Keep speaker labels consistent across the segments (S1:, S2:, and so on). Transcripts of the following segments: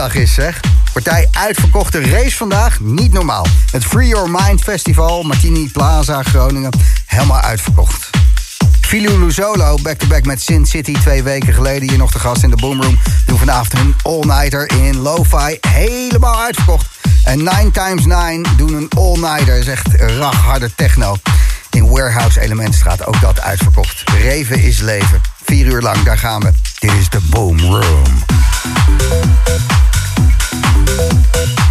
S1: zaterdag is, zeg. Partij uitverkochte race vandaag, niet normaal. Het Free Your Mind Festival, Martini Plaza, Groningen, helemaal uitverkocht. Filou Luzolo, back-to-back met Sin City, twee weken geleden hier nog te gast in de Boomroom. Doen vanavond hun all-nighter in Lo-Fi, helemaal uitverkocht. En 9 times 9 doen een all-nighter, echt ragharde techno. In Warehouse Elementstraat, ook dat uitverkocht. Reven is leven. Vier uur lang, daar gaan we. Dit is de Thank you.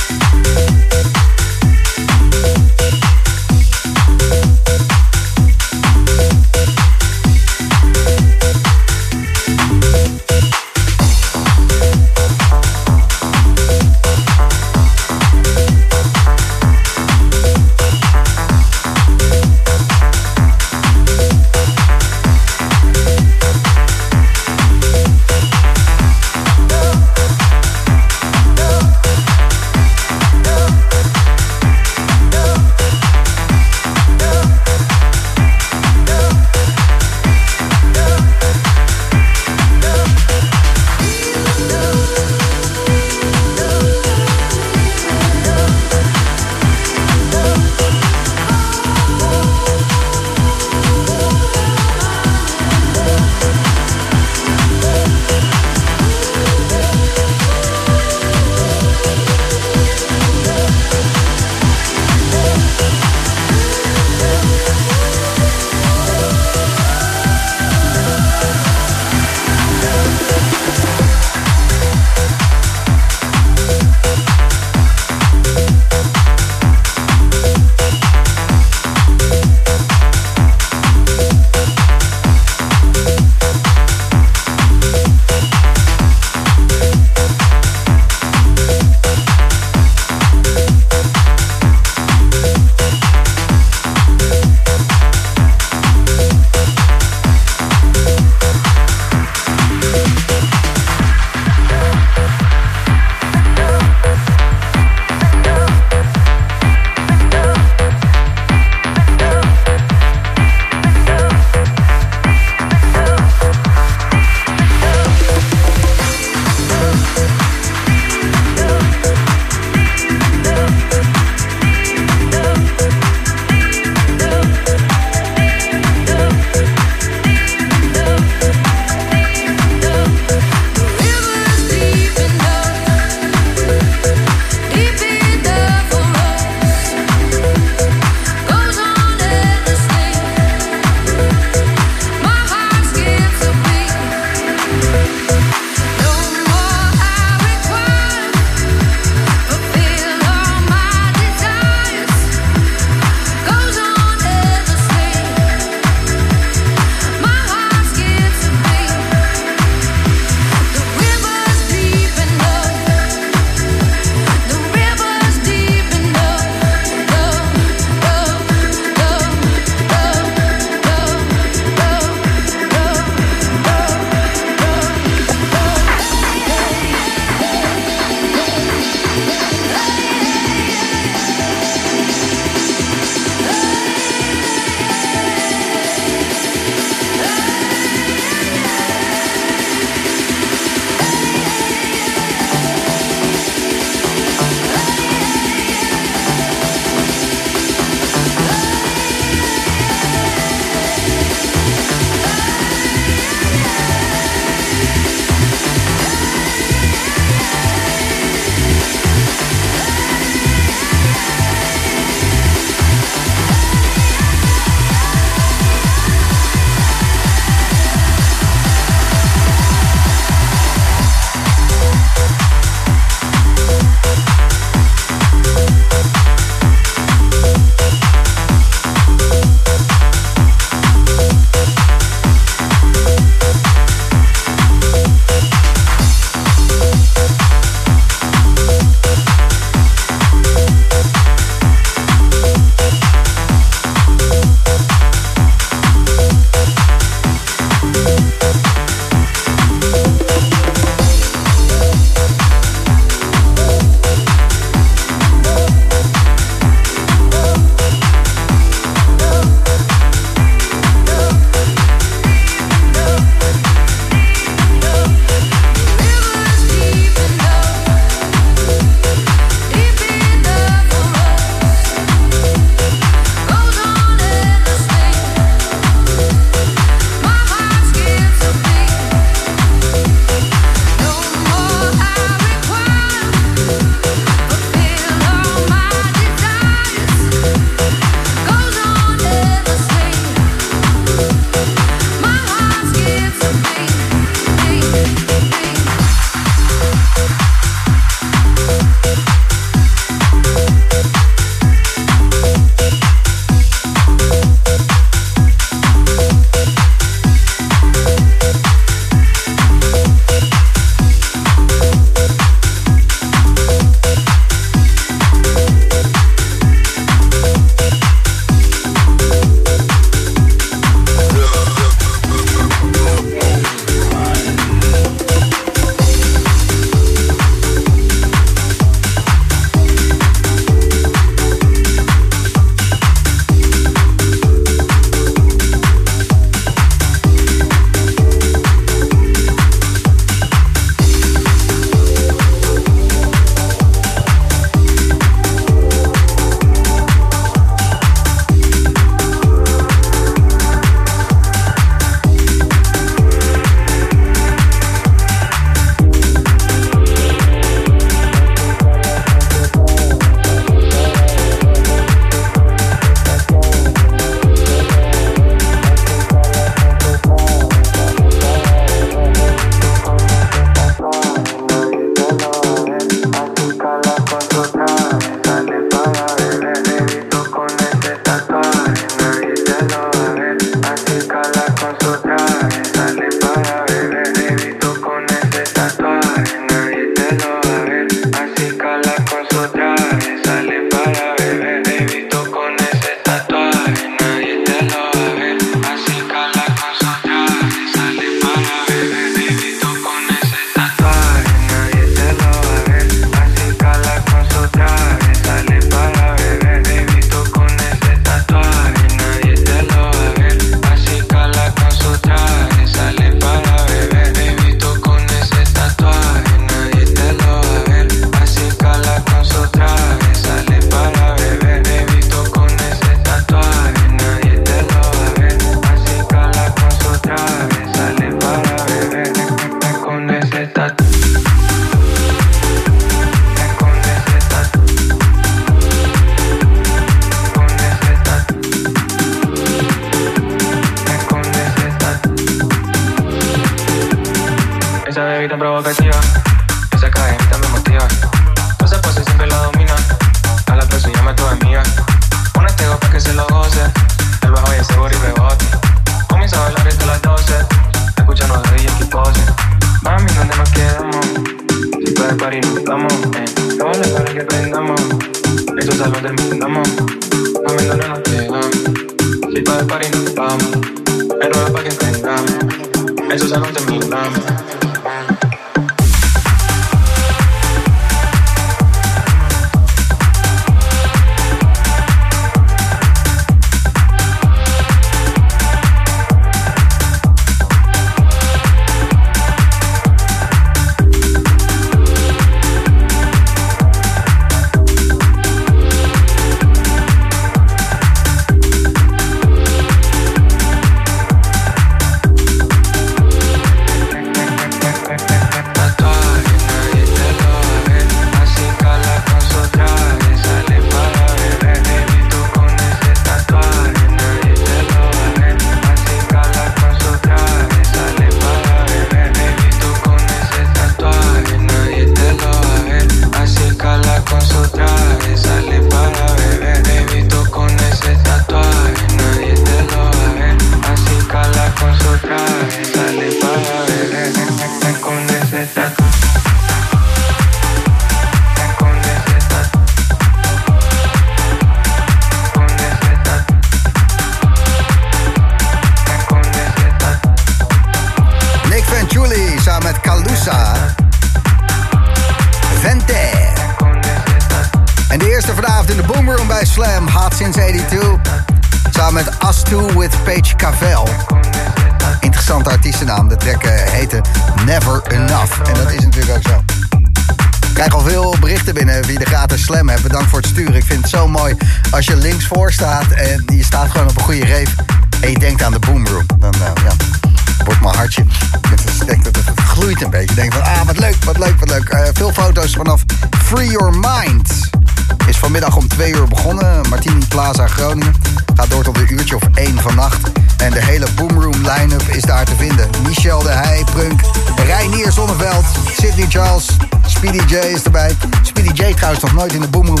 S1: Boom Room.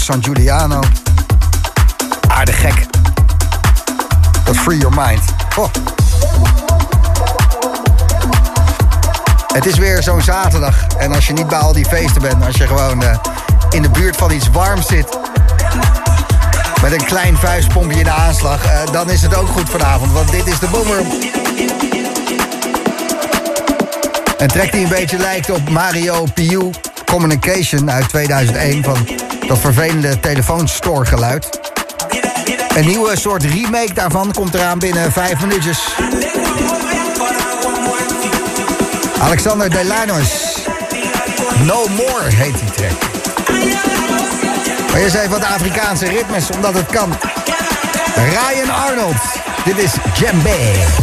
S1: San Giuliano. Aardig gek. Dat Free Your Mind. Oh. Het is weer zo'n zaterdag. En als je niet bij al die feesten bent, als je gewoon uh, in de buurt van iets warms zit. Met een klein vuistpompje in de aanslag, uh, dan is het ook goed vanavond. Want dit is de Boomer. En trek die een beetje lijkt op Mario Piu Communication uit 2001 van dat vervelende telefoonstoorgeluid. Een nieuwe soort remake daarvan komt eraan binnen vijf minuutjes. Alexander Delanos. No More heet die track. Maar je zei wat Afrikaanse ritmes, omdat het kan. Ryan Arnold. Dit is Djembe.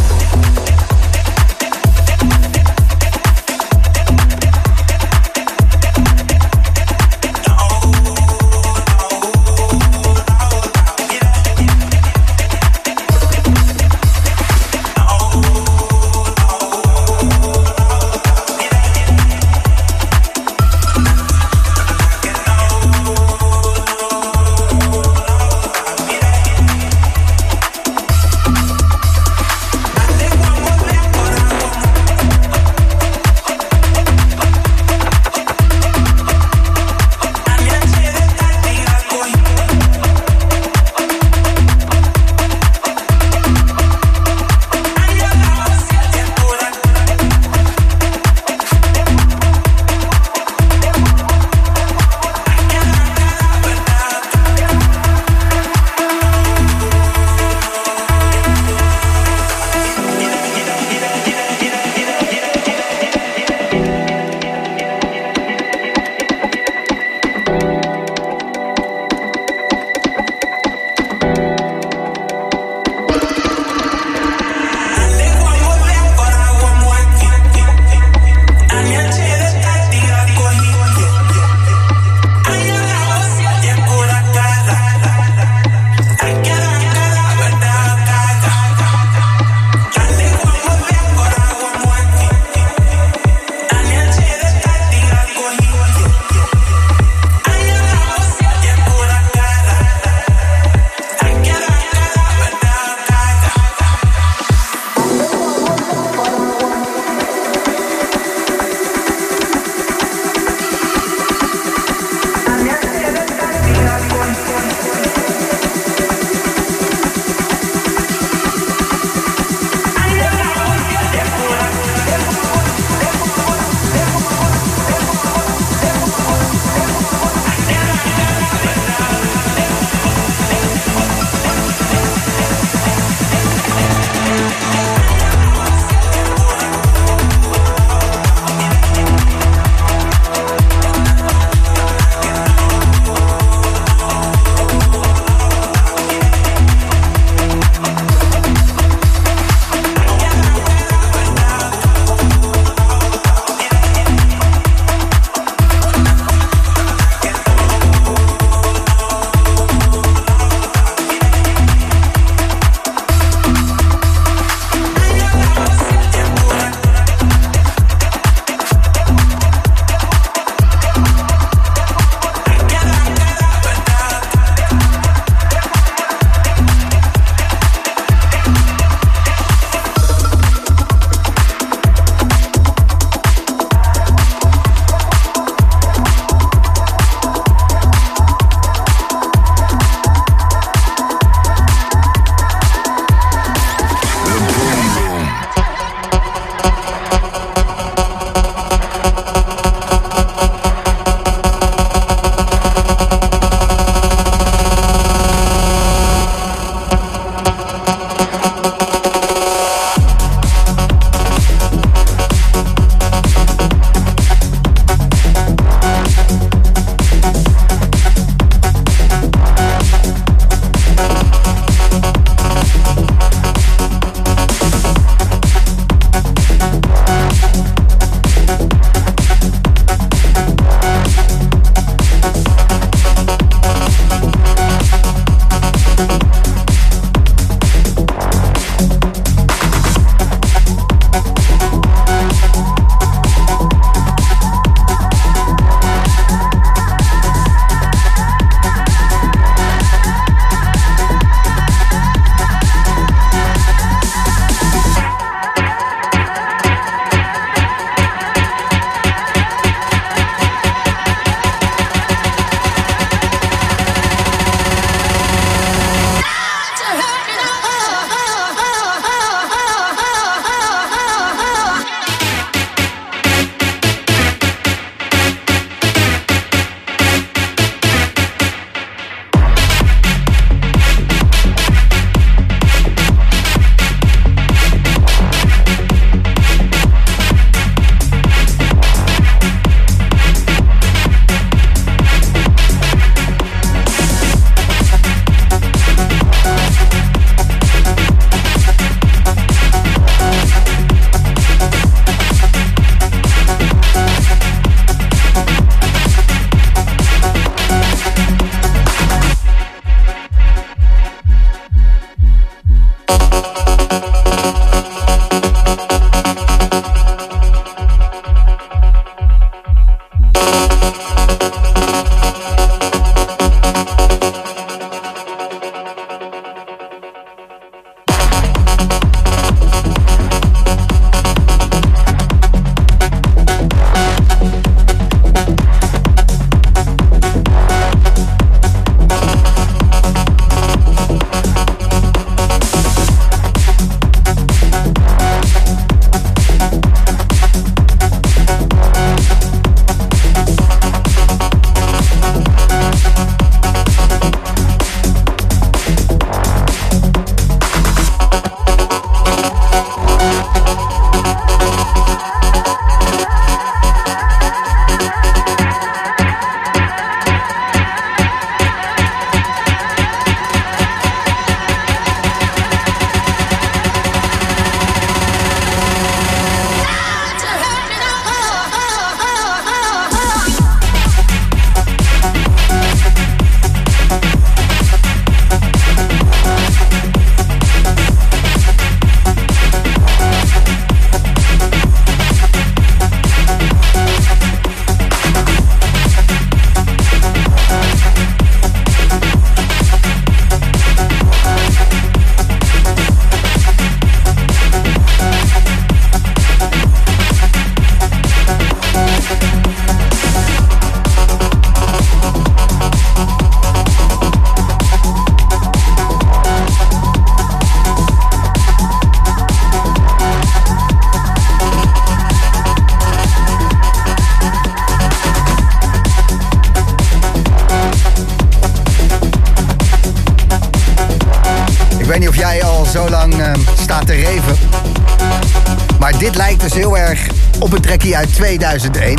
S1: Trekkie uit 2001.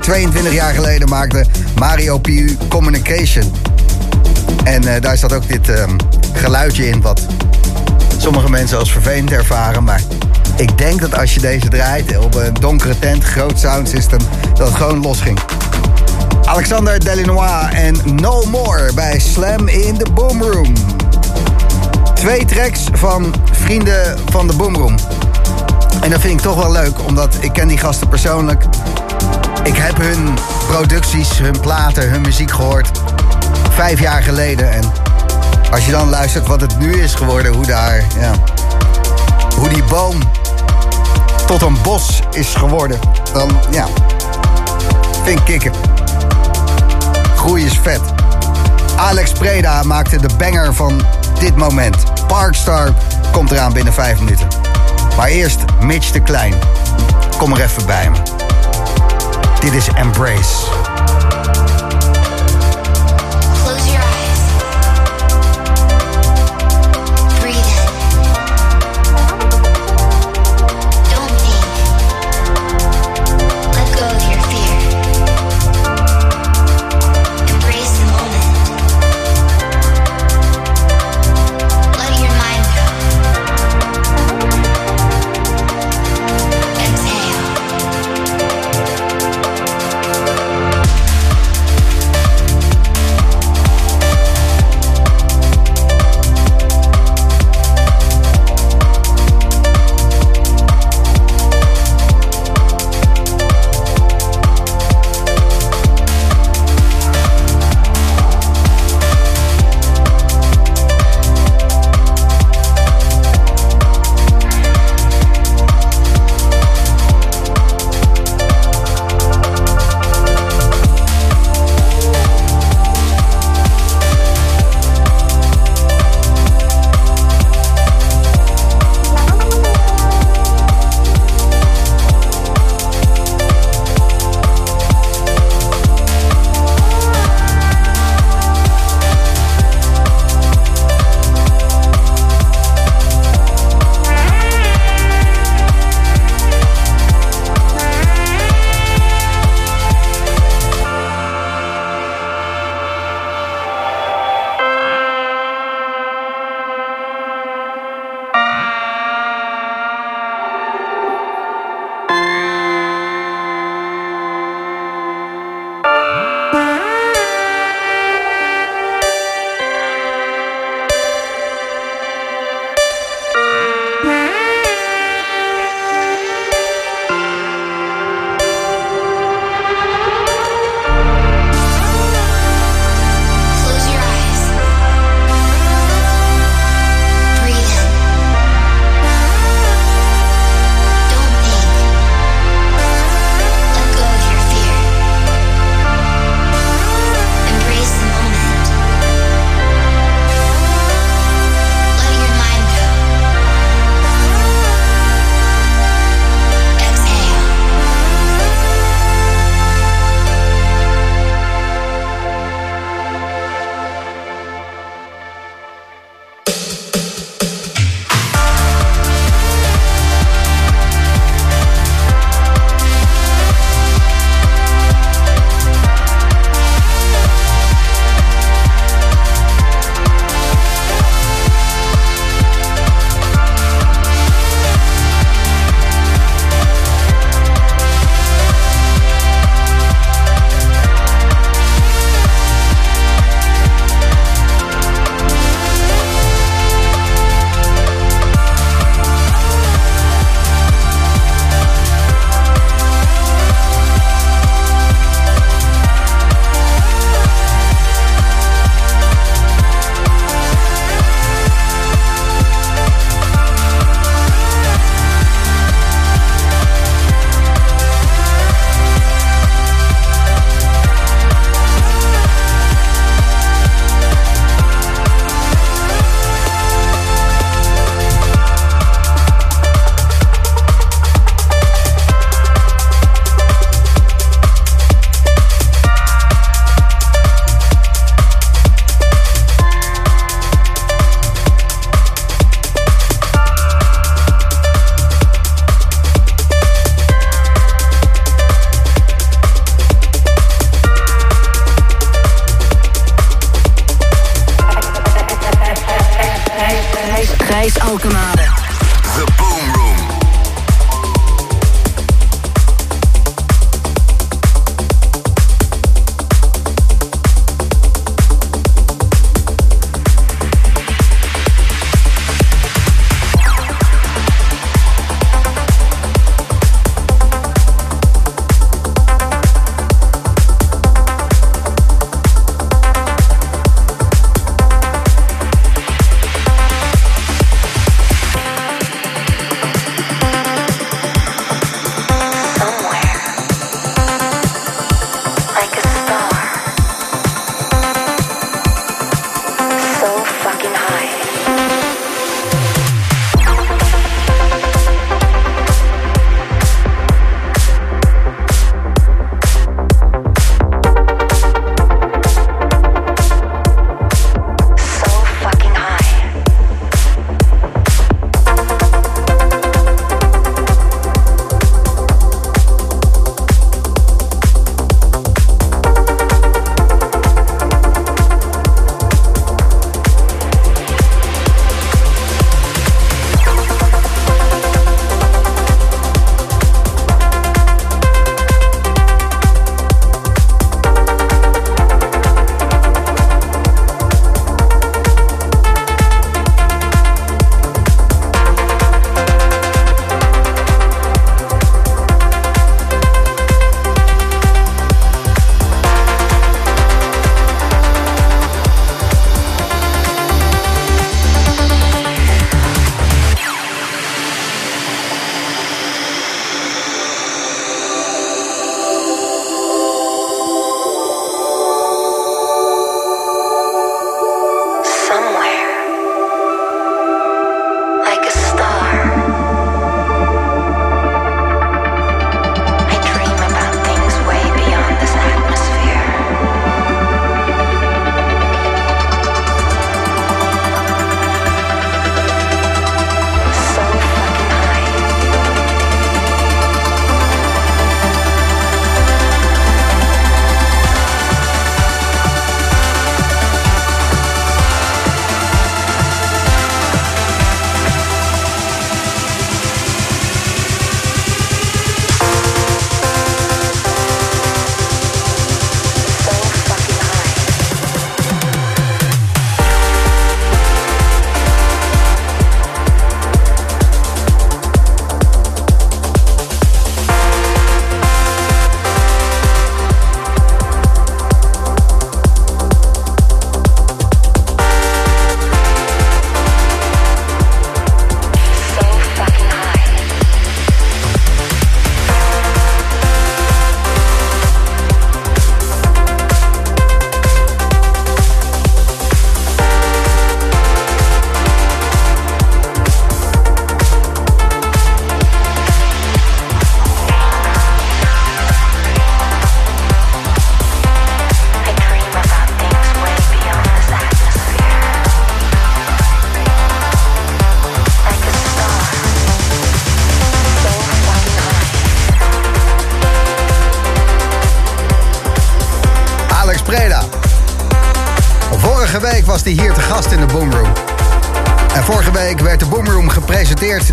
S1: 22 jaar geleden maakte Mario Piu Communication. En uh, daar zat ook dit um, geluidje in wat sommige mensen als vervelend ervaren. Maar ik denk dat als je deze draait op een donkere tent, groot sound system, dat het gewoon losging. Alexander Delinois en No More bij Slam in the Boom Room. Twee tracks van vrienden van de Boom Room. En dat vind ik toch wel leuk, omdat ik ken die gasten persoonlijk. Ik heb hun producties, hun platen, hun muziek gehoord. Vijf jaar geleden. En als je dan luistert wat het nu is geworden, hoe daar, ja. Hoe die boom tot een bos is geworden. Dan, ja. Vind ik kicken. Groei is vet. Alex Preda maakte de banger van dit moment. Parkstar komt eraan binnen vijf minuten. Maar eerst Mitch de Klein. Kom er even bij me. Dit is Embrace.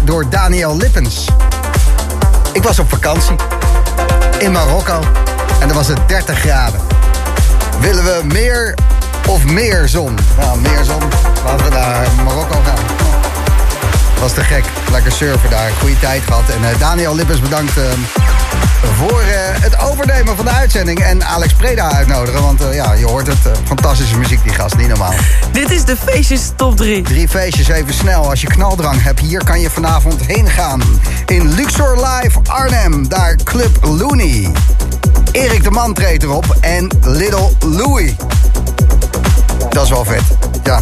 S1: Door Daniel Lippens. Ik was op vakantie in Marokko en er was het 30 graden. Willen we meer of meer zon? Nou, meer zon. Laten we naar Marokko gaan. Was te gek. Lekker surfen daar. Goede tijd gehad. En uh, Daniel Lippens bedankt uh, voor uh, het overnemen van de uitzending. En Alex Preda uitnodigen. Want ja, je hoort het. fantastische muziek, die gast. Niet normaal.
S2: Dit is de feestjes top 3.
S1: Drie feestjes even snel. Als je knaldrang hebt, hier kan je vanavond heen gaan. In Luxor Live Arnhem. Daar Club Looney. Erik de Man treedt erop. En Little Louie. Dat is wel vet. Ja.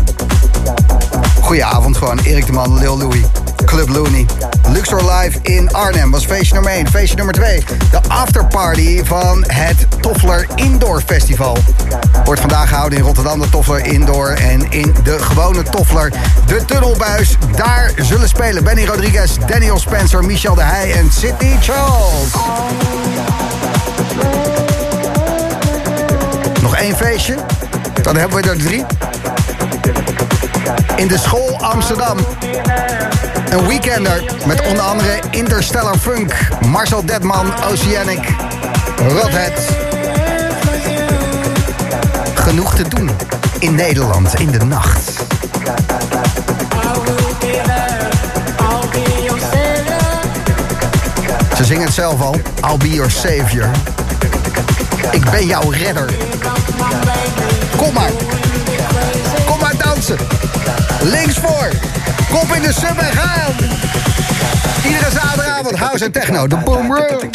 S1: Goedenavond gewoon. Erik de Man, Lil Louie. Club Looney. Luxor Live in Arnhem was feestje nummer 1. Feestje nummer 2, de afterparty van het Toffler Indoor Festival. Wordt vandaag gehouden in Rotterdam, de Toffler Indoor. En in de gewone Toffler, de Tunnelbuis. Daar zullen spelen Benny Rodriguez, Daniel Spencer, Michel de Heij en Sidney Charles. Nog één feestje. Dan hebben we er drie. In de school Amsterdam Een weekender met onder andere Interstellar Funk, Marcel Detman, Oceanic, Rodhead. Genoeg te doen in Nederland in de nacht. Ze zingen het zelf al. I'll be your savior. Ik ben jouw redder. Kom maar. Kom maar dansen. Links voor. Kop in de sub en gaan. Iedere zaterdagavond house en techno. De Boom Room.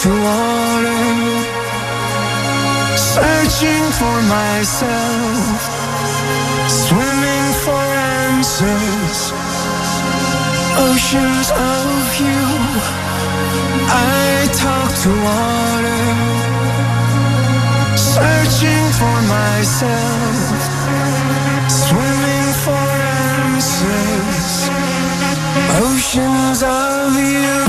S3: Talk water, searching for myself, swimming for answers, oceans of you. I talk to water, searching for myself, swimming for answers, oceans of you.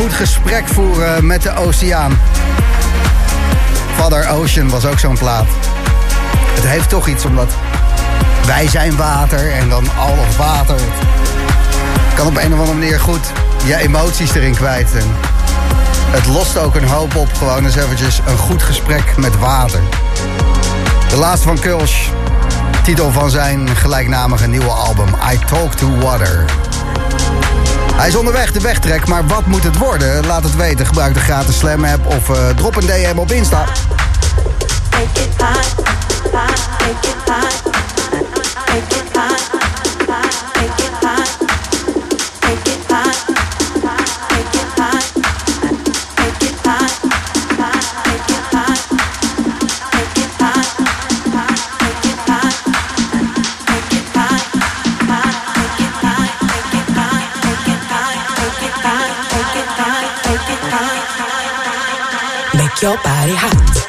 S1: Goed gesprek voeren met de oceaan. Father Ocean was ook zo'n plaat. Het heeft toch iets omdat wij zijn water en dan al het water. kan op een of andere manier goed je emoties erin kwijt. En het lost ook een hoop op. Gewoon eens eventjes een goed gesprek met water. De laatste van Kulsch. Titel van zijn gelijknamige nieuwe album I Talk to Water. Hij is onderweg, de wegtrek, maar wat moet het worden? Laat het weten. Gebruik de gratis Slam app of eh, drop een DM op Insta.
S2: Your body hot.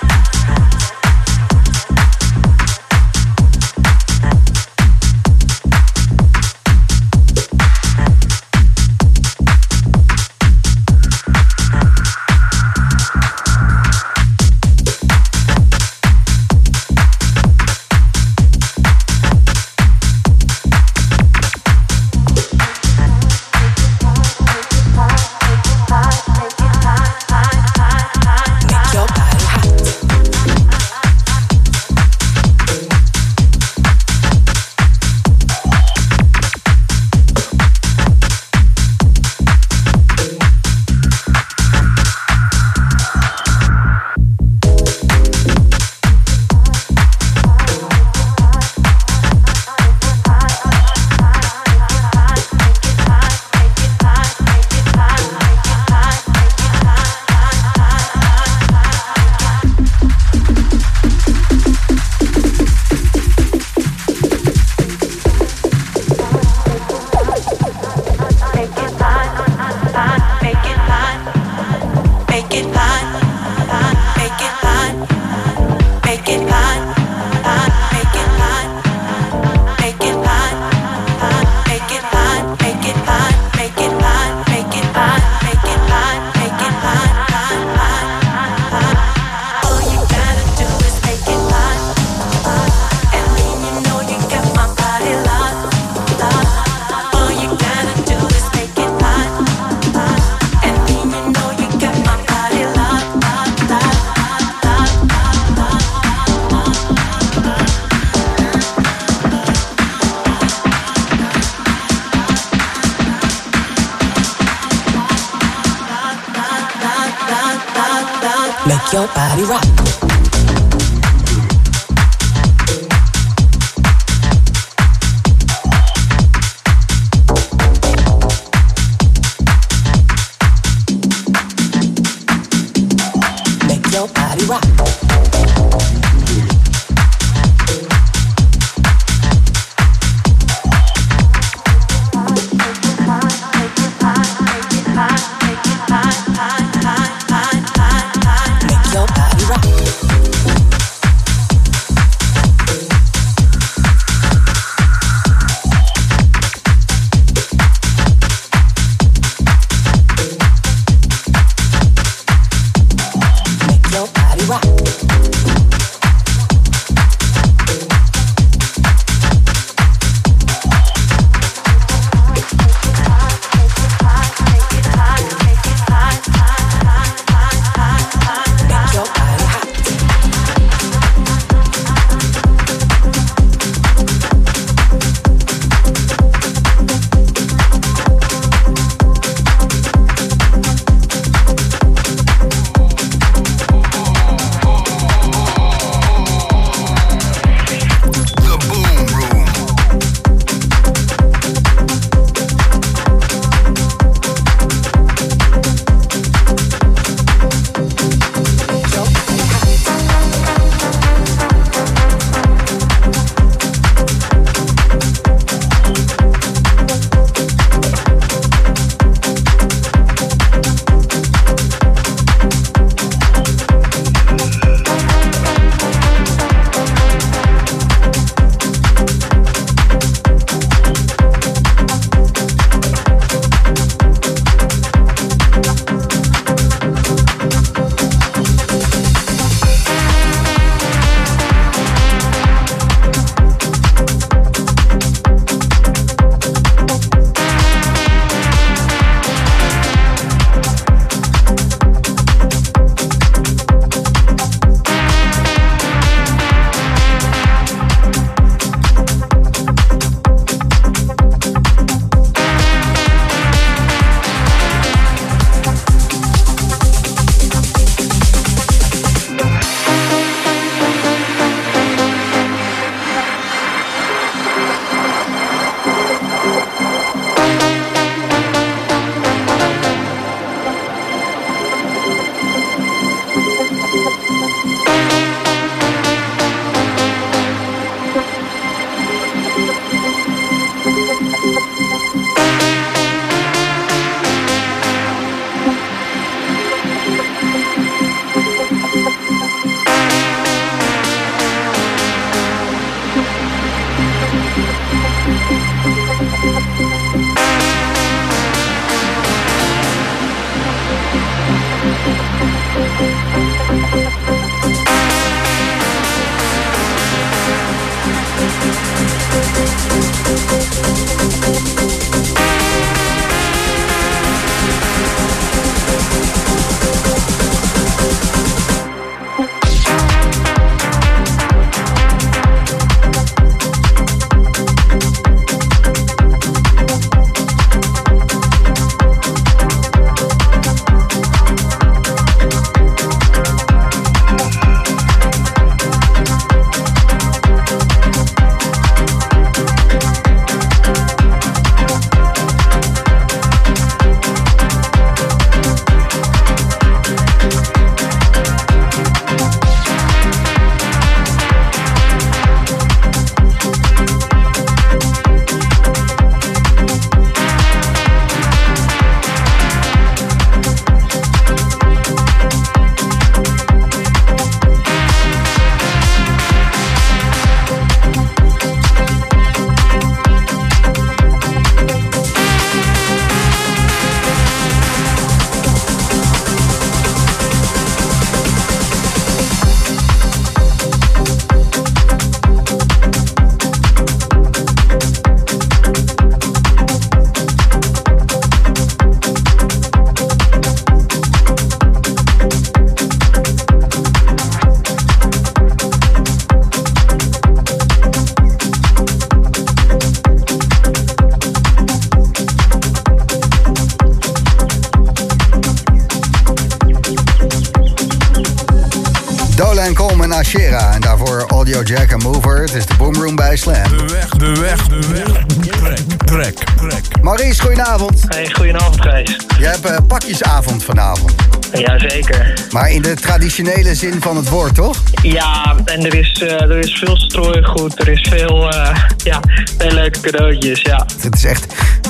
S1: In de traditionele zin van het woord, toch?
S4: Ja, en er is, eh, er is veel strooigoed, er is veel, eh, ja, veel leuke cadeautjes, ja.
S1: Het is echt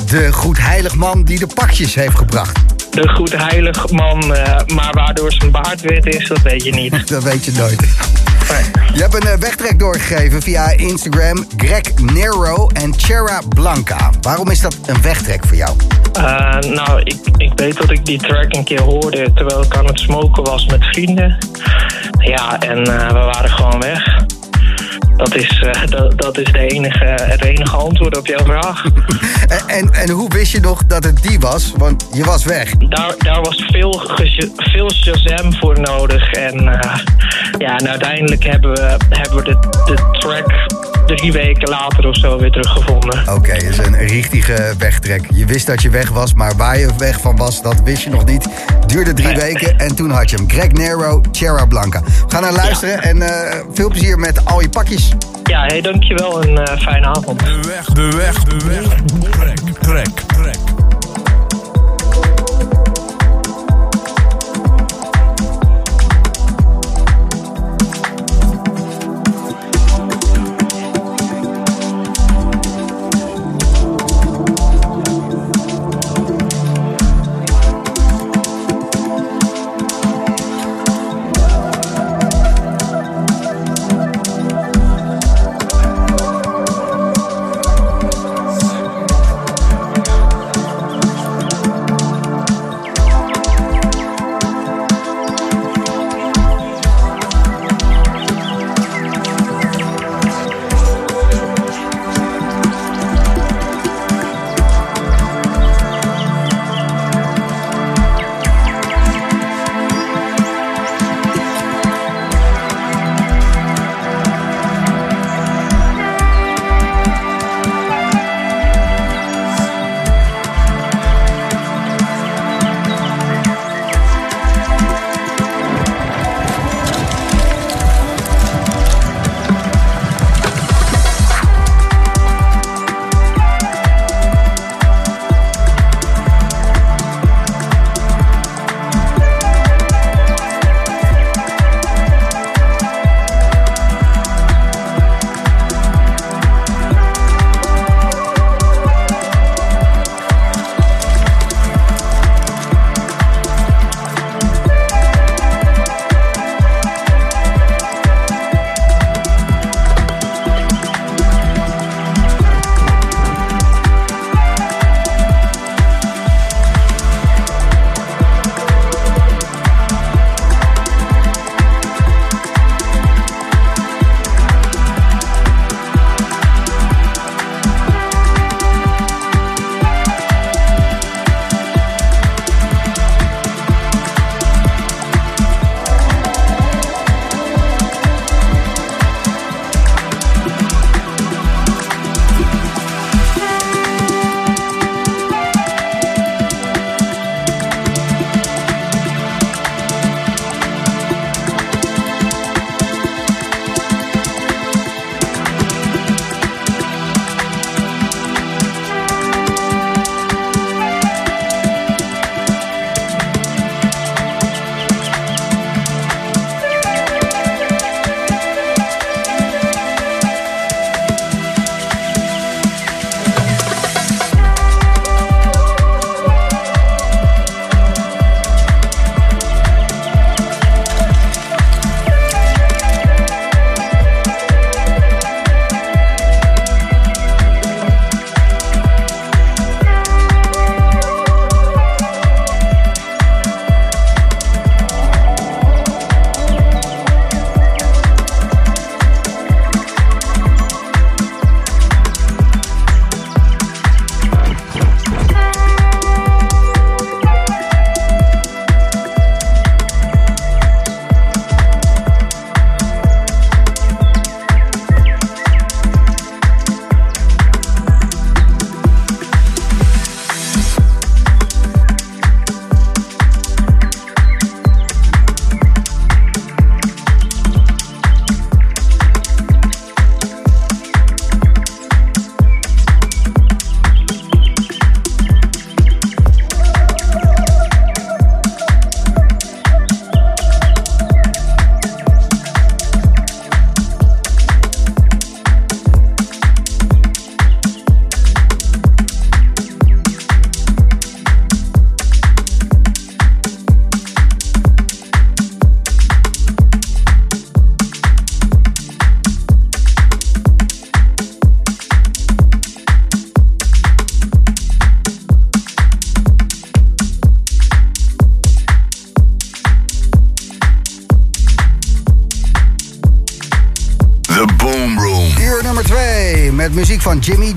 S1: de goed heilig man die de pakjes heeft gebracht.
S4: De goed heilig man, eh, maar waardoor zijn baard wit is, dat weet je niet.
S1: Dat weet je nooit. Je hebt een wegtrek doorgegeven via Instagram. Greg Nero en Chera Blanca. Waarom is dat een wegtrek voor jou?
S4: Eh, nou, ik, ik weet dat ik die track een keer hoorde terwijl ik aan het smoken was met vrienden. Ja, en eh, we waren gewoon weg. Dat is, eh, dat, dat is de enige, het enige antwoord op jouw vraag.
S1: En, en, en hoe wist je nog dat het die was? Want je was weg.
S4: daar, daar was veel, veel Shazam voor nodig. En, ja, en uiteindelijk hebben we, hebben we de, de track drie weken later of zo weer teruggevonden.
S1: Oké, dat is een richtige wegtrek. Je wist dat je weg was, maar waar je weg van was, dat wist je nog niet. Duurde drie
S4: Nee.
S1: weken en toen had je hem. Greg Nero, Chera Blanca. We gaan naar luisteren en eh, veel plezier met al je pakjes.
S4: Ja, hey, dankjewel en eh, fijne avond.
S5: De weg, de weg, de weg. Trek, trek, trek.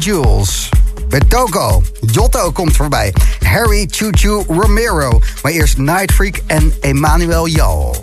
S6: Jules. Met. Jotto komt voorbij. Harry Choo Choo Romero. Maar eerst Night Freak en Emmanuel Jal.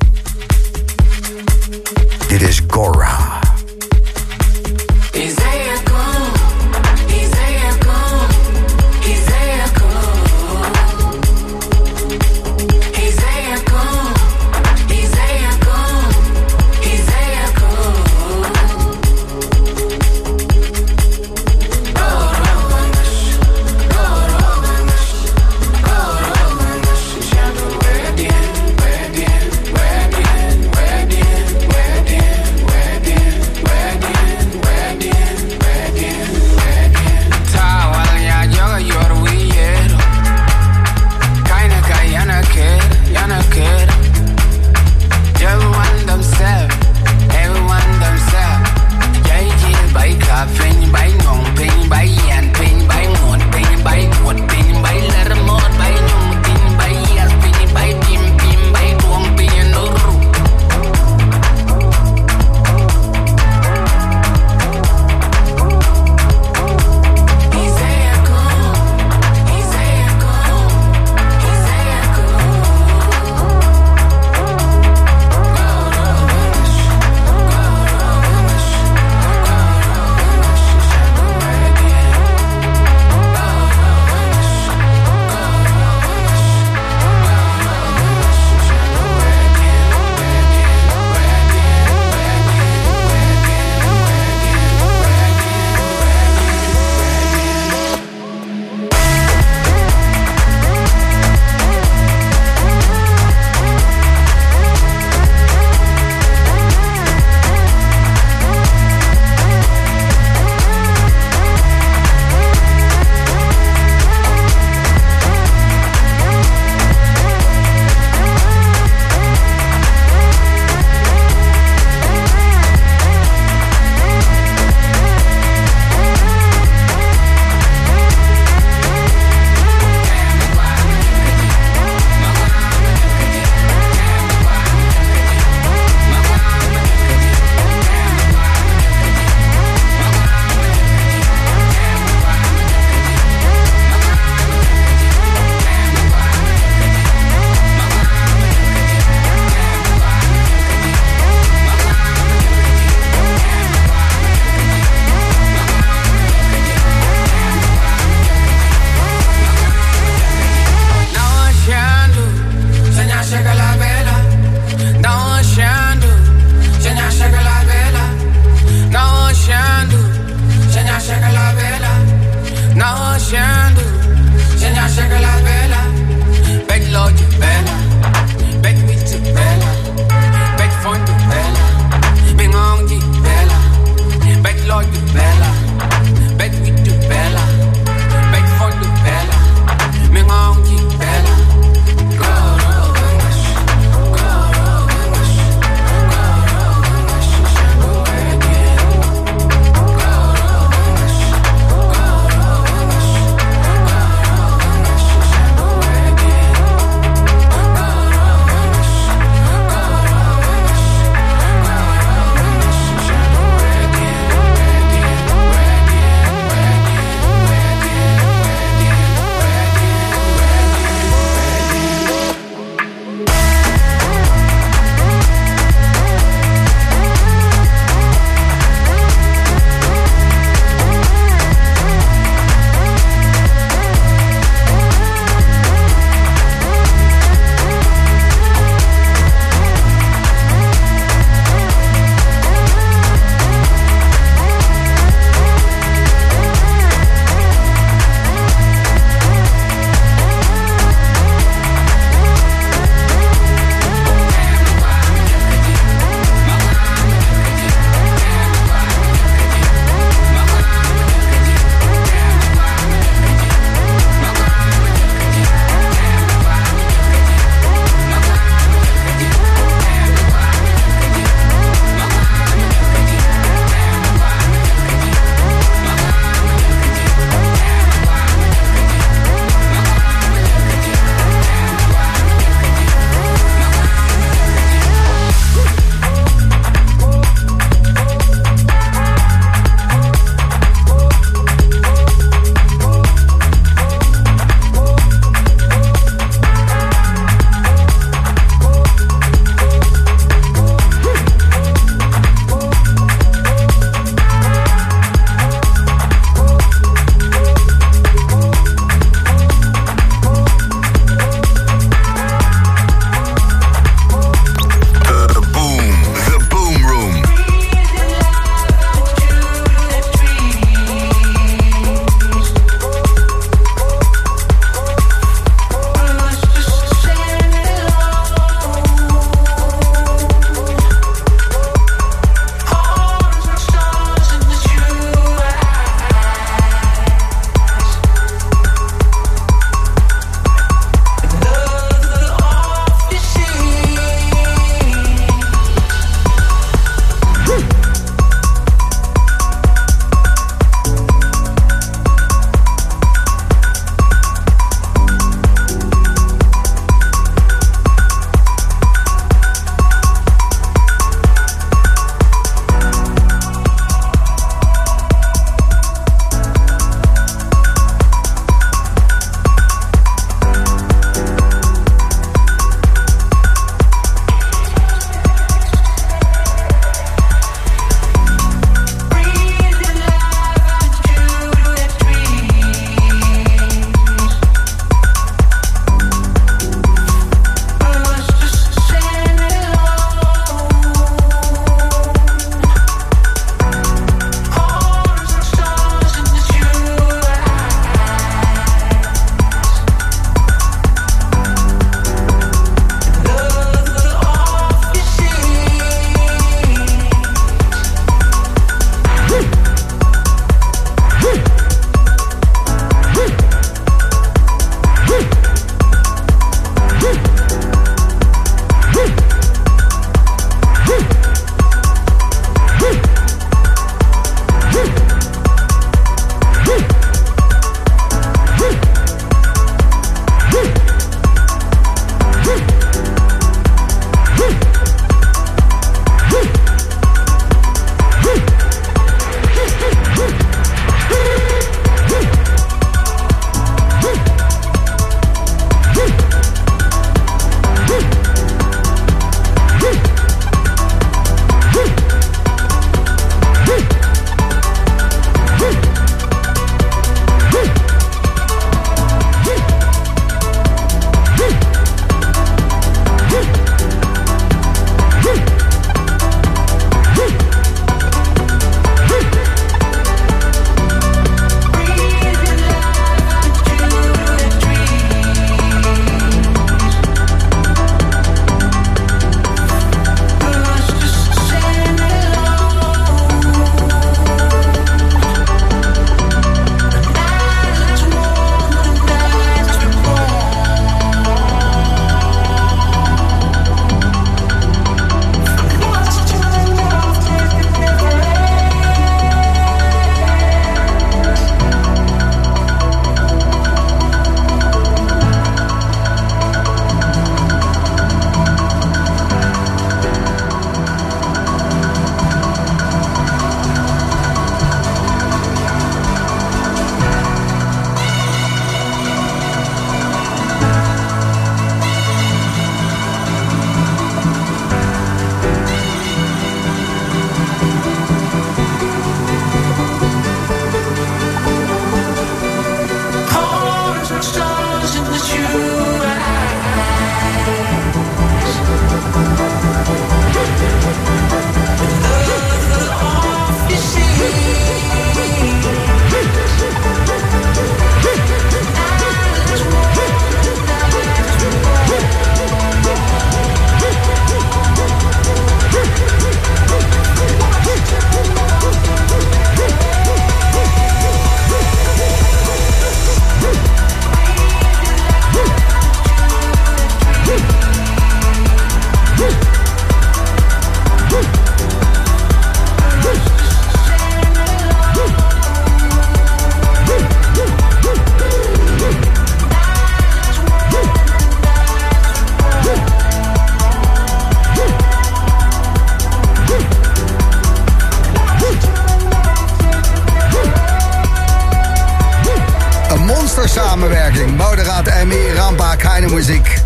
S1: Rampa, Keine Muziek.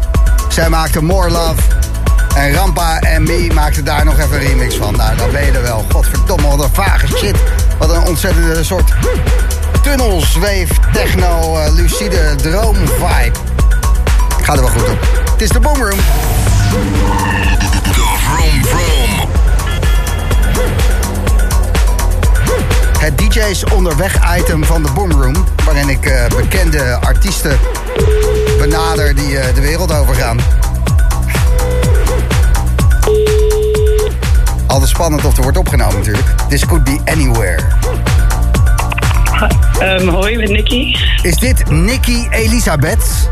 S1: Zij maakte More Love. En Rampa en Me maakten daar nog even een remix van. Nou, dan ben je wel. Godverdomme, wat een vage shit. Wat een ontzettende soort tunnelzweef, techno, eh, lucide droom vibe. Gaat er wel goed op. Het is de Boomroom.
S7: Vroom Vroom.
S1: Het DJ's onderweg item van de Boomroom. Waarin ik eh, bekende artiesten benader die eh, de wereld overgaan. Altijd spannend of er wordt opgenomen natuurlijk. This could be anywhere.
S8: Ehm, hoi, met Nicky.
S1: Is dit Nikki Elisabeth?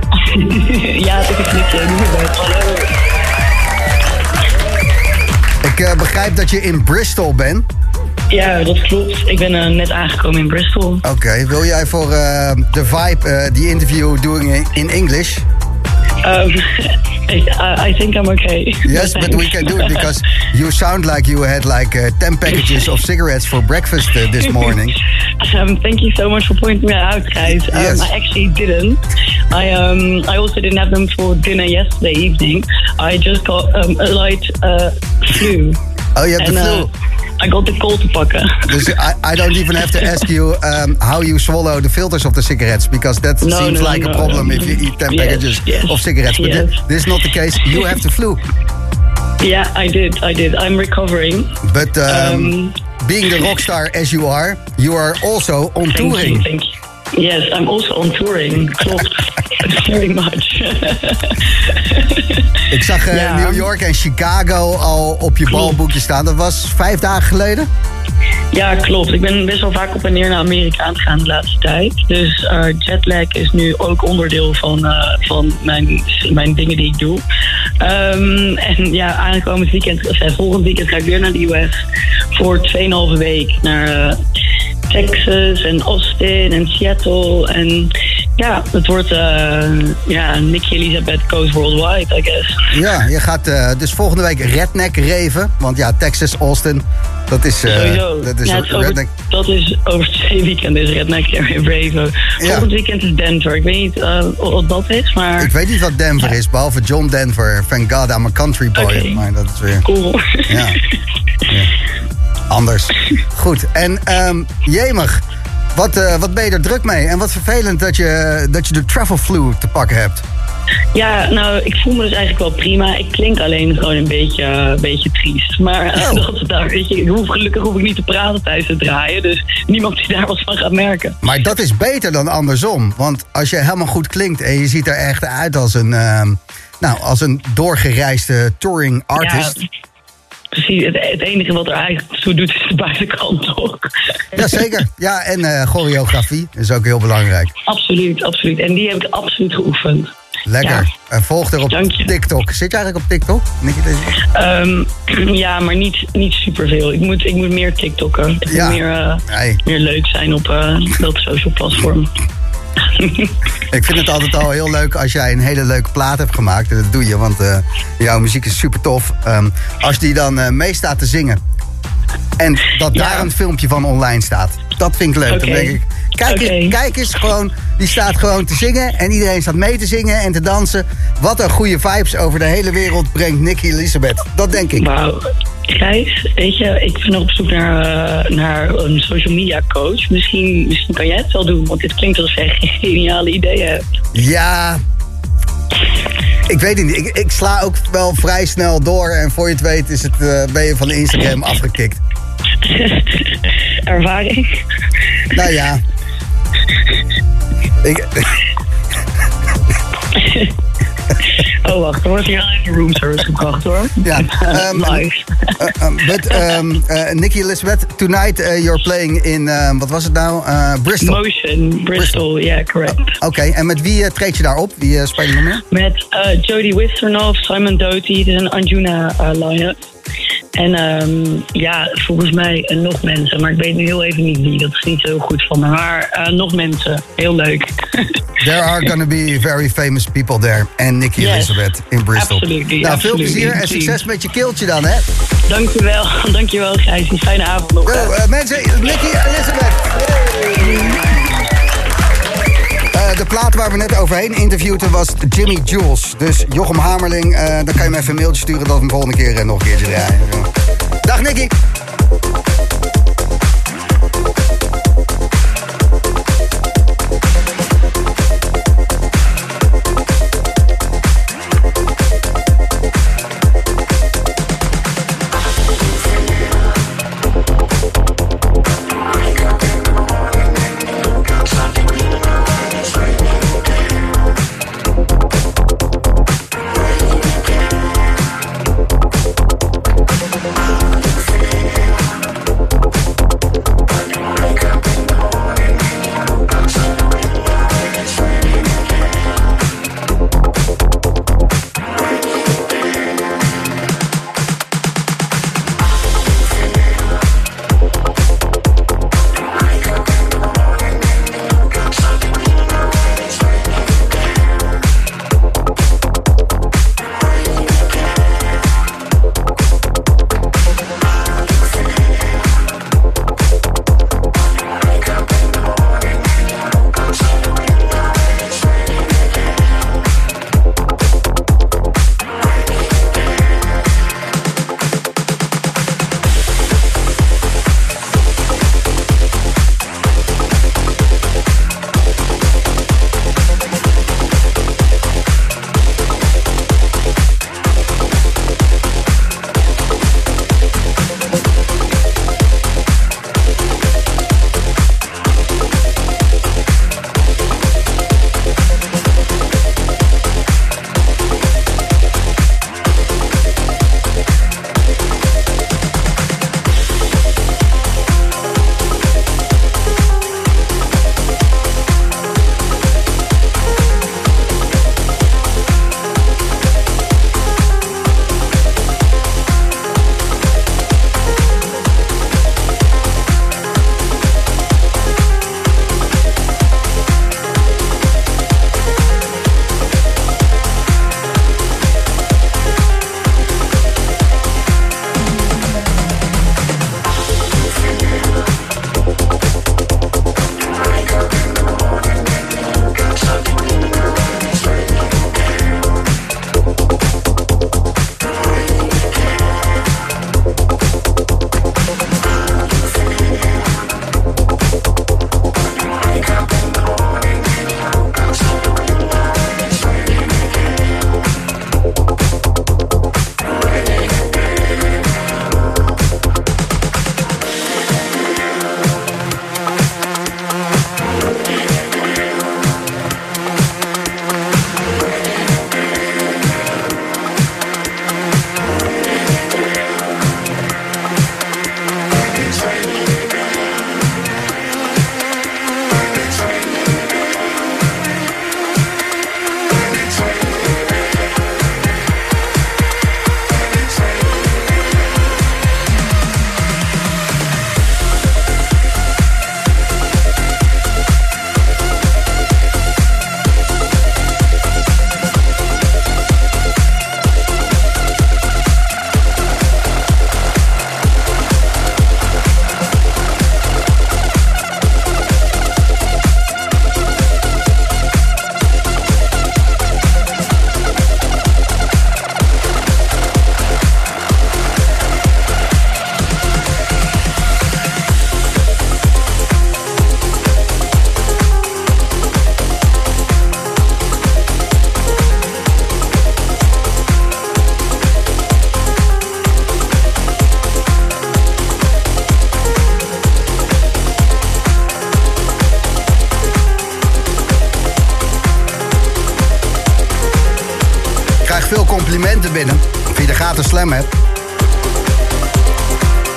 S8: ja, het is Nicky. Elisabeth. Hallo.
S1: Ik eh, begrijp dat je in Bristol bent.
S8: Ja, dat klopt. Ik ben eh, net aangekomen in Bristol.
S1: Oké, wil jij voor eh, de vibe eh, die interview doing in- English?
S8: Um, I, I think I'm okay.
S1: Yes, but we can do it because you sound like you had like uh, 10 packages of cigarettes for breakfast uh, this morning.
S8: Um, thank you so much for pointing that out, guys. Um,
S1: Yes.
S8: I actually didn't. I um I also didn't have them for dinner yesterday evening. I just got um, a light uh, flu.
S1: Oh, you have the
S8: En,
S1: flu.
S8: uh, I got the cold te pakken.
S1: Dus I, I don't even have to ask you um, how you swallow the filters of the cigarettes because that
S8: No,
S1: seems
S8: no,
S1: like a
S8: no,
S1: problem
S8: no.
S1: if you eat 10
S8: Yes,
S1: packages
S8: yes,
S1: of cigarettes. But
S8: yes.
S1: thi- this is not the case. You have the flu.
S8: yeah, I did. I did. I'm recovering.
S1: But um,
S8: Um,
S1: being the rock star as you are, you are also on
S8: Thank you.
S1: touring.
S8: Thank you. Yes, I'm also on touring. Klopt. Very much.
S1: Ik zag eh,
S8: Ja.
S1: New York en Chicago al op je balboekje staan. Dat was vijf dagen geleden?
S8: Ja, klopt. Ik ben best wel vaak op en neer naar Amerika aan het gaan de laatste tijd. Dus eh, jetlag is nu ook onderdeel van, eh, van mijn, mijn dingen die ik doe. Ehm, en ja, aankomend weekend, of eh, volgend weekend ga ik weer naar de US voor 2,5 week naar Texas en Austin en Seattle. En ja, het wordt eh ja, Nicky Elizabeth Goes Worldwide, I guess.
S1: Ja, je gaat eh, dus volgende week redneck reven. Want ja, Texas, Austin, dat is, eh,
S8: Sowieso.
S1: dat is
S8: ja, is over,
S1: redneck.
S8: dat is over twee weekenden is Redneck Bravo. Volgend weekend is Denver. Ik weet niet wat dat is, maar
S1: Ik weet niet wat Denver is, behalve John Denver. Thank God I'm a country boy. Maar dat is weer
S8: cool.
S1: Ja. Ja. anders. Goed, en ehm jemig, wat, eh, wat ben je er druk mee? En wat vervelend dat je, dat je de travel flu te pakken hebt.
S8: ja, nou, ik voel me dus eigenlijk wel prima. Ik klink alleen gewoon een beetje, een beetje triest. Maar eh,
S1: Oh.
S8: dat, nou, weet je, hoef, gelukkig hoef ik niet te praten tijdens het draaien. Dus niemand die daar wat van gaat merken.
S1: Maar dat is beter dan andersom. Want als je helemaal goed klinkt en je ziet er echt uit als een, ehm, nou, als een doorgereisde touring artist.
S8: Ja, precies. Het, enige wat er eigenlijk toe doet is de buitenkant toch?
S1: Jazeker. Ja, en eh, choreografie is ook heel belangrijk.
S8: absoluut, absoluut. En die heb ik absoluut geoefend.
S1: Lekker.
S8: Ja.
S1: En volg er op. TikTok. Zit je eigenlijk op TikTok?
S8: Ehm, ja, maar niet, niet superveel. Ik moet, ik moet meer TikTokken. Ik
S1: Ja.
S8: moet meer, eh,
S1: Nee.
S8: meer leuk zijn op eh, dat social platform.
S1: Ik vind het altijd al heel leuk als jij een hele leuke plaat hebt gemaakt. En dat doe je, want eh, jouw muziek is super tof. Ehm, als die dan eh, mee staat te zingen. En dat
S8: Ja.
S1: daar een filmpje van online staat. Dat vind ik leuk. Dan denk ik, kijk, eens, kijk eens gewoon. Die staat gewoon te zingen. En iedereen staat mee te zingen en te dansen. Wat een goede vibes over de hele wereld brengt Nicky Elisabeth. Dat denk ik.
S8: Wauw. Gijs, weet je, ik ben nog op zoek naar, eh, naar een social media coach. Misschien, misschien kan jij het wel doen, want dit klinkt alsof jij geniale ideeën hebt.
S1: Ja, Ik weet het niet. Ik, ik sla ook wel vrij snel door. En voor je het weet is het, eh, ben je van de Instagram afgekikt.
S8: Ervaring.
S1: Nou ja. Ik,
S8: Oh, wacht. Er wordt hier even roomservice gebracht, hoor.
S1: ja. ehm,
S8: Live.
S1: uh, um, but, um, uh, Nikki Elizabeth, tonight uh, you're playing in, wat was het nou? Uh, Bristol.
S8: Motion, Bristol, ja, correct.
S1: Oké, en met wie treed je daar op? Wie je nog meer?
S8: Met uh, Jodie Wisternoff, Simon Doty, is een Anjuna line-up. En ehm, ja, volgens mij uh, nog mensen, maar ik weet nu heel even niet wie. Dat is niet zo goed van me. Maar uh, nog mensen, heel leuk.
S1: There are gonna be very famous people there. En Nikki
S8: Yes,
S1: Elizabeth in Bristol.
S8: absolutely,
S1: nou, veel
S8: absolutely.
S1: plezier en succes met je keeltje dan, hè?
S8: dankjewel, dankjewel Gijs. Een fijne avond nog.
S1: Uh, mensen, Nikki Elizabeth. De plaat waar we net overheen interviewden was Jimmy Jules. Dus Jochem Hamerling, uh, dan kan je me even een mailtje sturen dat we hem volgende keer uh, nog een keertje draaien. Dag Nicky.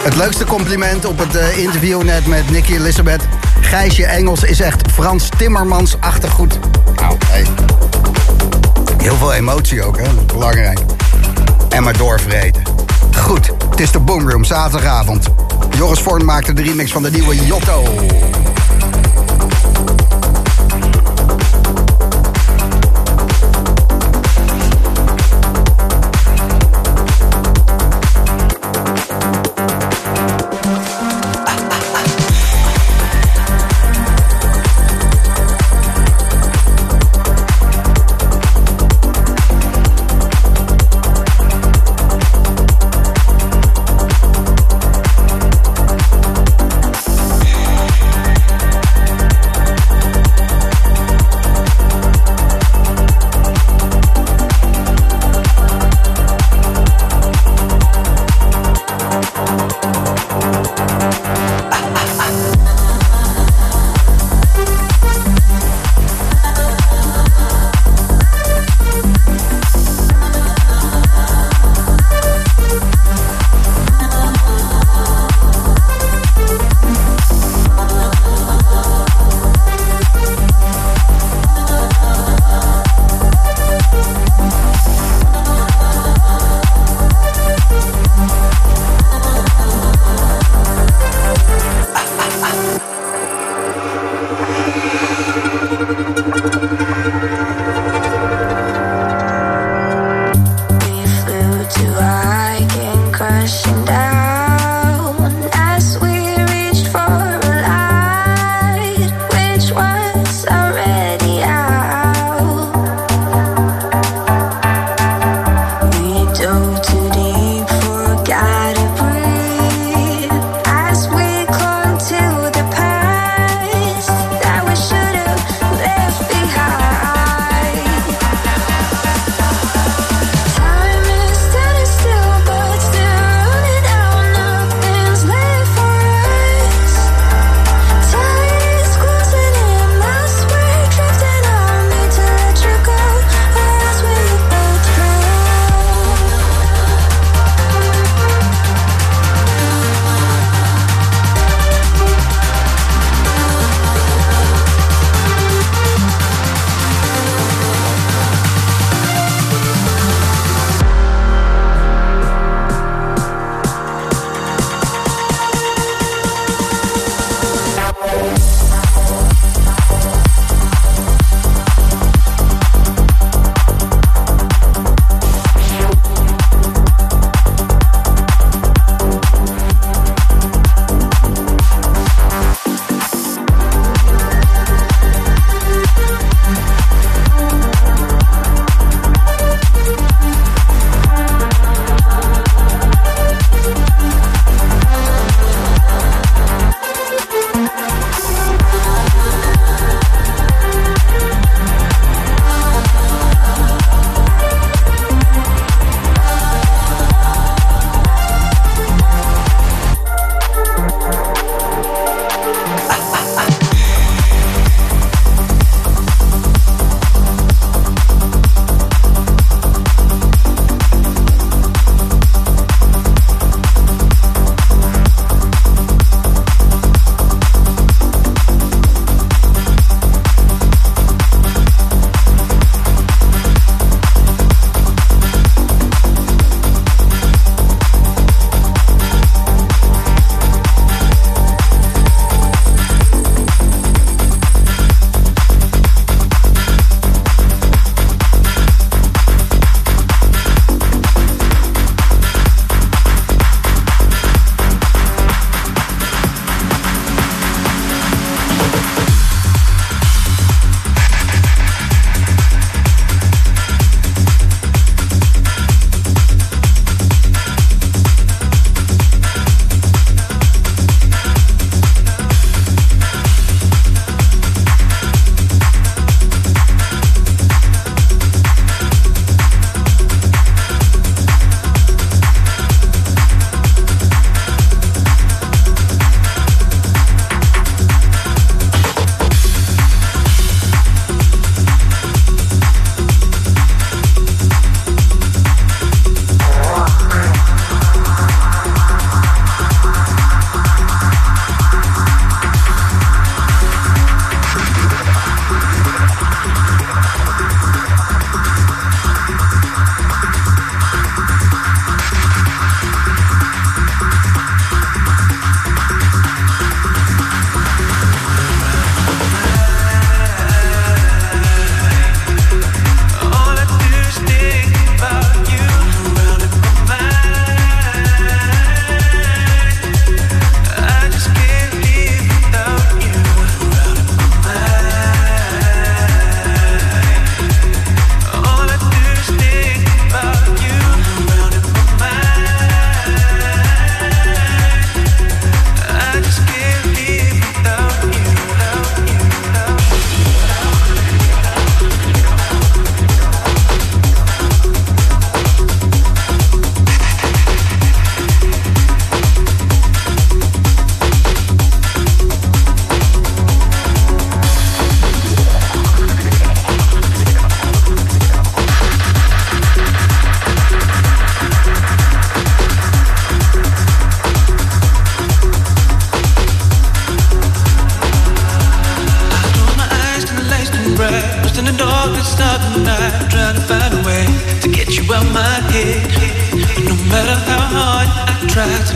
S1: Het leukste compliment op het eh, interview net met Nicky Elizabeth. Gijsje Engels is echt Frans Timmermans-achtig goed. Nou, hey. Heel veel emotie ook, hè? Belangrijk. En maar doorvreten. Goed, het is de Boomroom, zaterdagavond. Joris Vorn maakte de remix van de nieuwe Jotto.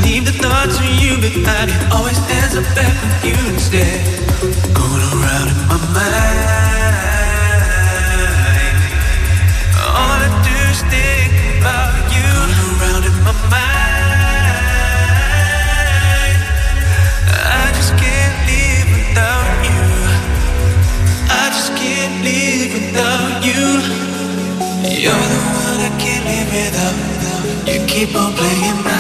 S3: Leave the thoughts of you behind, it always ends up back with you instead. Going around in my mind. All I do is think about you. Going around in my mind. I just can't live without you. I just can't live without you. You're the one I can't live without. You keep on playing my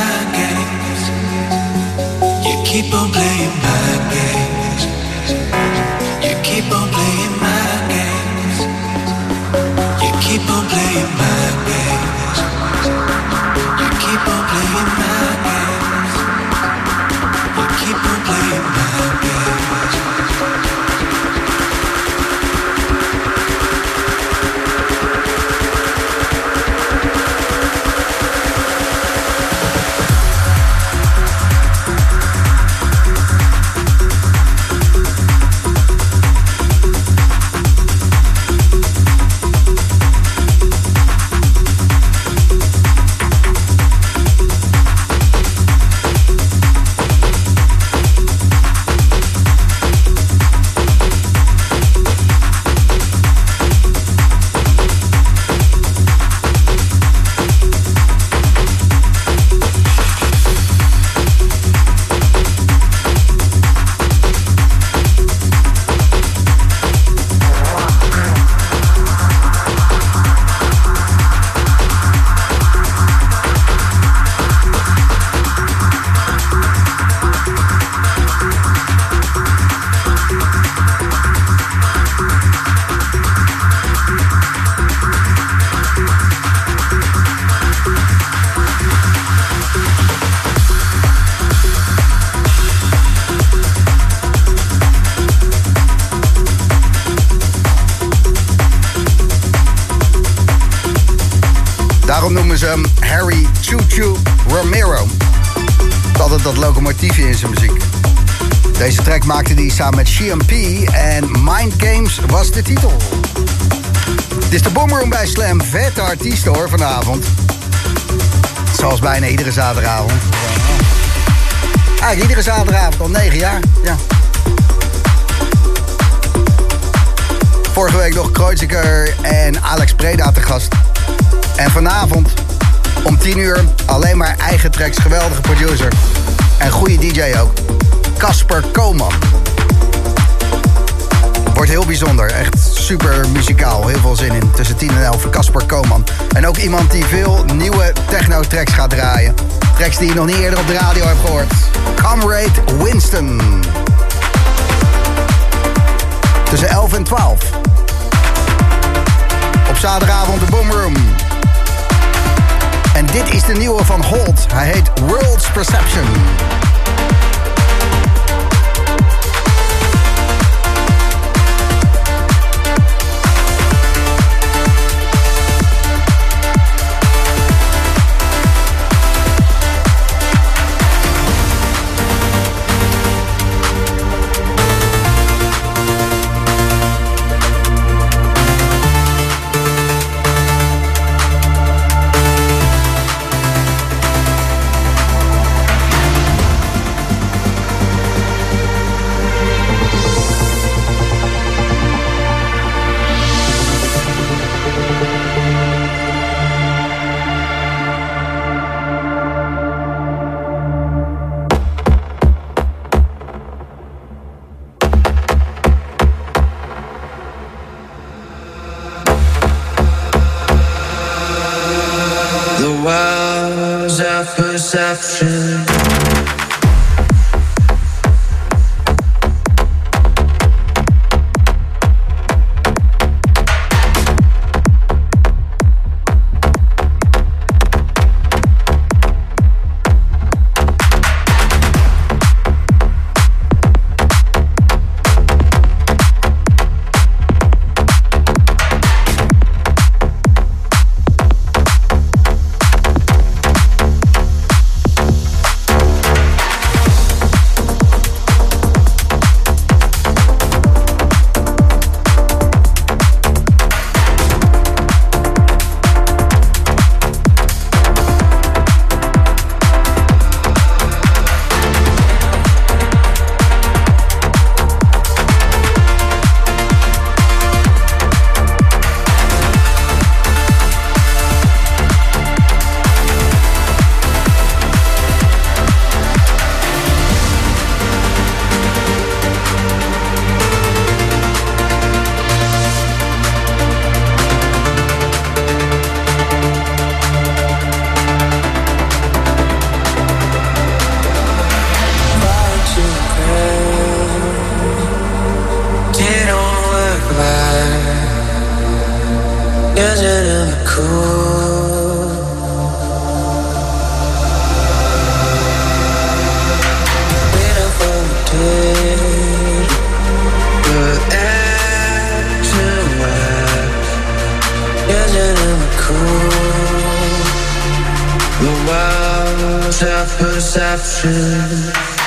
S1: de titel. Dit is de Boomroom bij Slam. Vette artiesten hoor vanavond. Zoals bijna iedere zaterdagavond. Eigenlijk iedere zaterdagavond al 9 jaar. Ja. Vorige week nog Kreuziger en Alex Preda te gast. En vanavond om 10 uur alleen maar eigen tracks. Geweldige producer. En goede DJ ook. Casper Koman. Wordt heel bijzonder. Echt super muzikaal. Heel veel zin in. Tussen 10 en 11. Casper Koman. En ook iemand die veel nieuwe techno-tracks gaat draaien. Tracks die je nog niet eerder op de radio hebt gehoord. Comrade Winston. Tussen 11 en 12. Op zaterdagavond de Boomroom. En dit is de nieuwe van Holt. Hij heet World's Perception. World's a perception.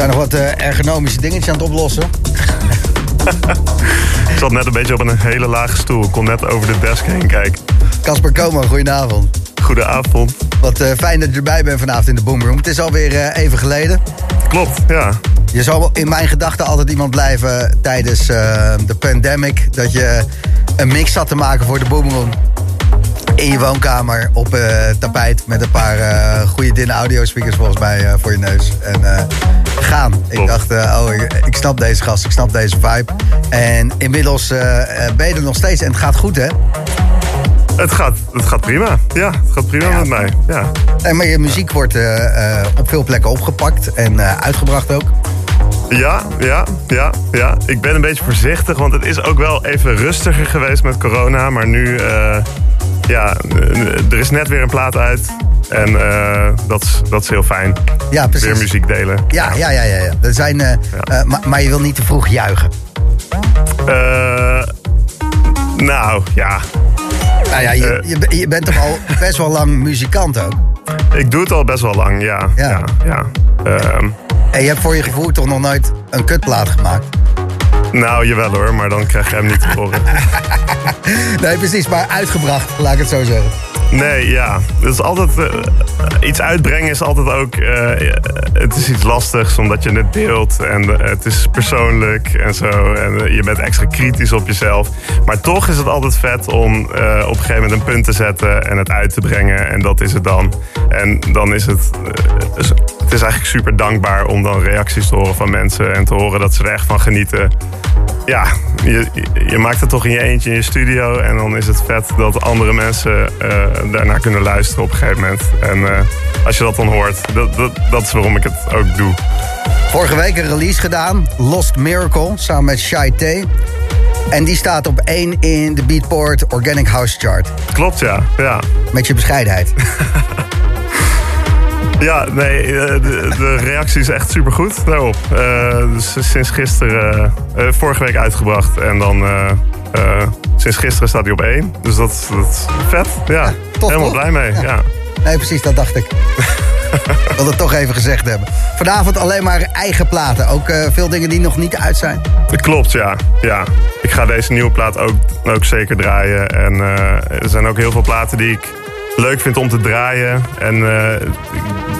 S1: Zijn nog wat eh, ergonomische dingetjes aan het oplossen.
S9: Ik zat net een beetje op een hele lage stoel. Ik kon net over de desk heen kijken.
S1: Casper Koman, goedenavond.
S9: Goedenavond.
S1: Wat eh, fijn dat je erbij bent vanavond in de Boomroom. Het is alweer eh, even geleden.
S9: Klopt, ja.
S1: Je zal in mijn gedachten altijd iemand blijven tijdens de pandemic. Dat je een mix zat te maken voor de Boomroom. In je woonkamer op tapijt met een paar eh goede dinnen audiospeakers volgens mij voor je neus. En gaan. Ik dacht, eh, oh, ik, ik snap deze gast, ik snap deze vibe. En inmiddels eh, eh, ben je er nog steeds en het gaat goed hè?
S9: Het gaat, het gaat prima. Ja, het gaat prima
S1: Ja.
S9: met mij. Ja.
S1: Nee, maar je muziek wordt op veel plekken opgepakt en uitgebracht ook.
S9: Ja, ja, ja, ja. Ik ben een beetje voorzichtig, want het is ook wel even rustiger geweest met corona. Maar nu, ja, er is net weer een plaat uit. En eh, dat, is, dat is heel fijn.
S1: Ja, precies.
S9: Weer muziek delen.
S1: Ja, ja, ja, ja. ja. Er zijn, eh, eh, maar, maar je wil niet te vroeg juichen.
S9: Eh, nou, ja.
S1: Nou ja, je, je, je bent toch al best wel lang muzikant ook.
S9: Ik doe het al best wel lang, ja.
S1: Ja.
S9: ja, ja. Ehm,
S1: En je hebt voor je gevoel toch nog nooit een kutplaat gemaakt.
S9: nou, jawel hoor, maar dan krijg je hem niet te horen.
S1: Nee, precies, maar uitgebracht, laat ik het zo zeggen.
S9: Nee, ja. Het is altijd, eh, iets uitbrengen is altijd ook... eh, het is iets lastigs omdat je het deelt. En eh, het is persoonlijk en zo. En eh, je bent extra kritisch op jezelf. Maar toch is het altijd vet om eh, op een gegeven moment een punt te zetten... en het uit te brengen. En dat is het dan. En dan is het... het is eigenlijk super dankbaar om dan reacties te horen van mensen... en te horen dat ze er echt van genieten ja, je, je maakt het toch in je eentje in je studio. En dan is het vet dat andere mensen eh, daarnaar kunnen luisteren op een gegeven moment. En eh, als je dat dan hoort, dat, dat, dat is waarom ik het ook doe.
S1: Vorige week een release gedaan, Lost Miracle, samen met Shy T. En die staat op 1 in de Beatport Organic House Chart.
S9: Klopt, ja. Ja,
S1: Met je bescheidenheid.
S9: ja nee, eh, de, de reactie is echt supergoed daarop. Eh, dus sinds gisteren, eh, vorige week uitgebracht. En dan sinds gisteren staat hij op één. Dus dat, dat is vet. Ja,
S1: tof,
S9: helemaal
S1: toch?
S9: blij mee.
S1: Ja.
S9: ja.
S1: Nee, precies, dat dacht ik. Ik wil het toch even gezegd hebben. Vanavond alleen maar eigen platen. Ook veel dingen die nog niet uit zijn.
S9: Dat klopt, ja. ja. Ik ga deze nieuwe plaat ook, ook zeker draaien. En er zijn ook heel veel platen die ik leuk vind om te draaien. En eh,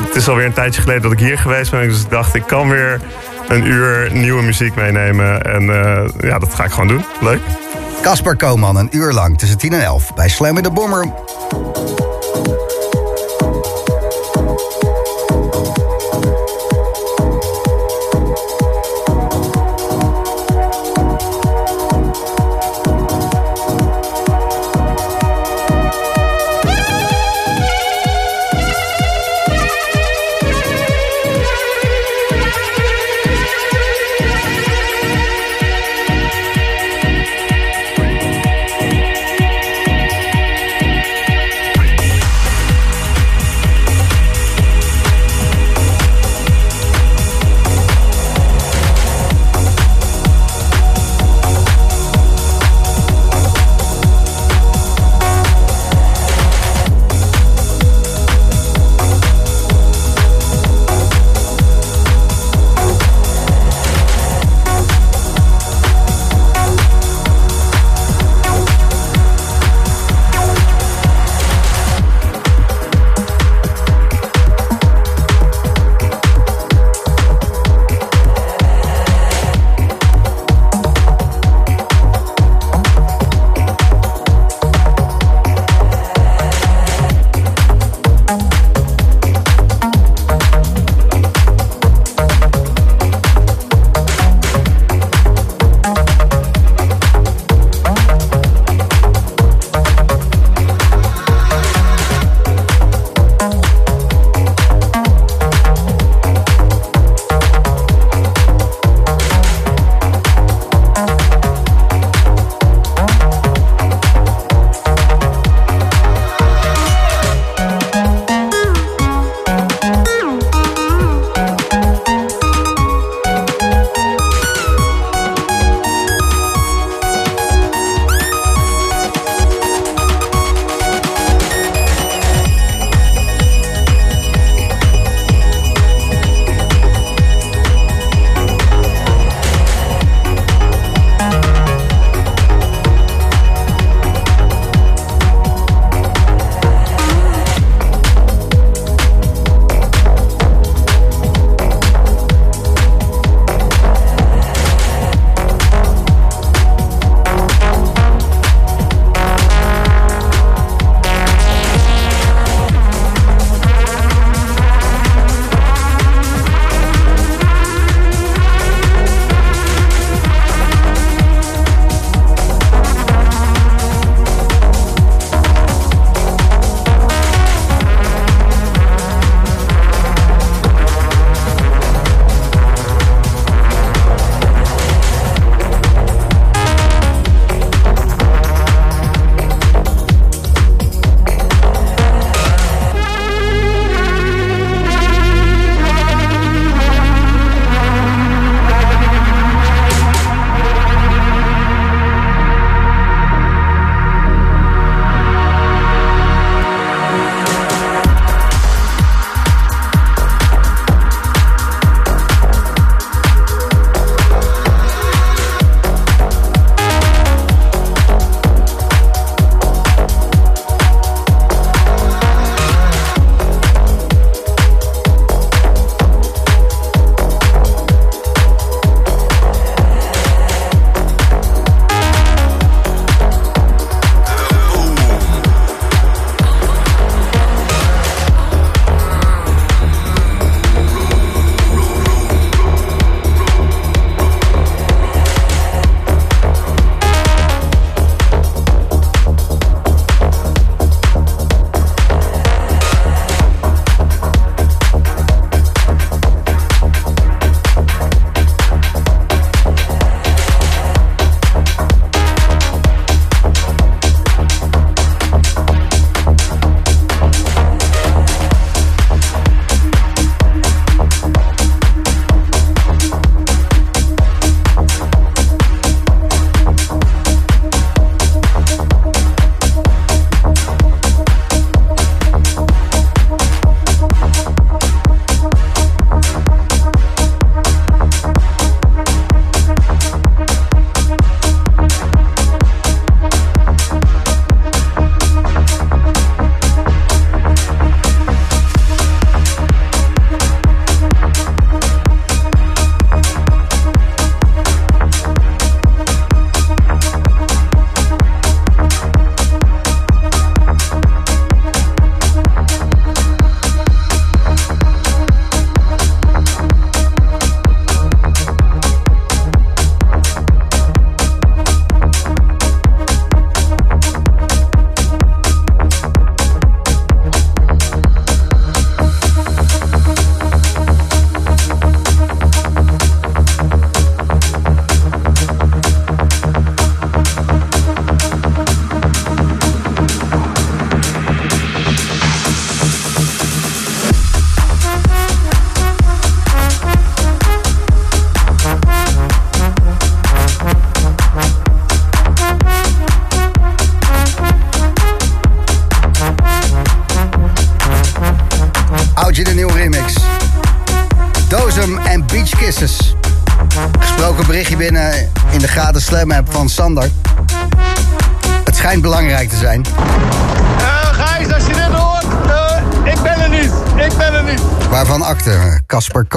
S9: het is alweer een tijdje geleden dat ik hier geweest ben. Dus ik dacht, ik kan weer een uur nieuwe muziek meenemen. En eh, ja, dat ga ik gewoon doen. Leuk.
S1: Casper Koman, een uur lang tussen 10 en 11 bij Slam in de Bomber.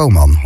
S1: Zo.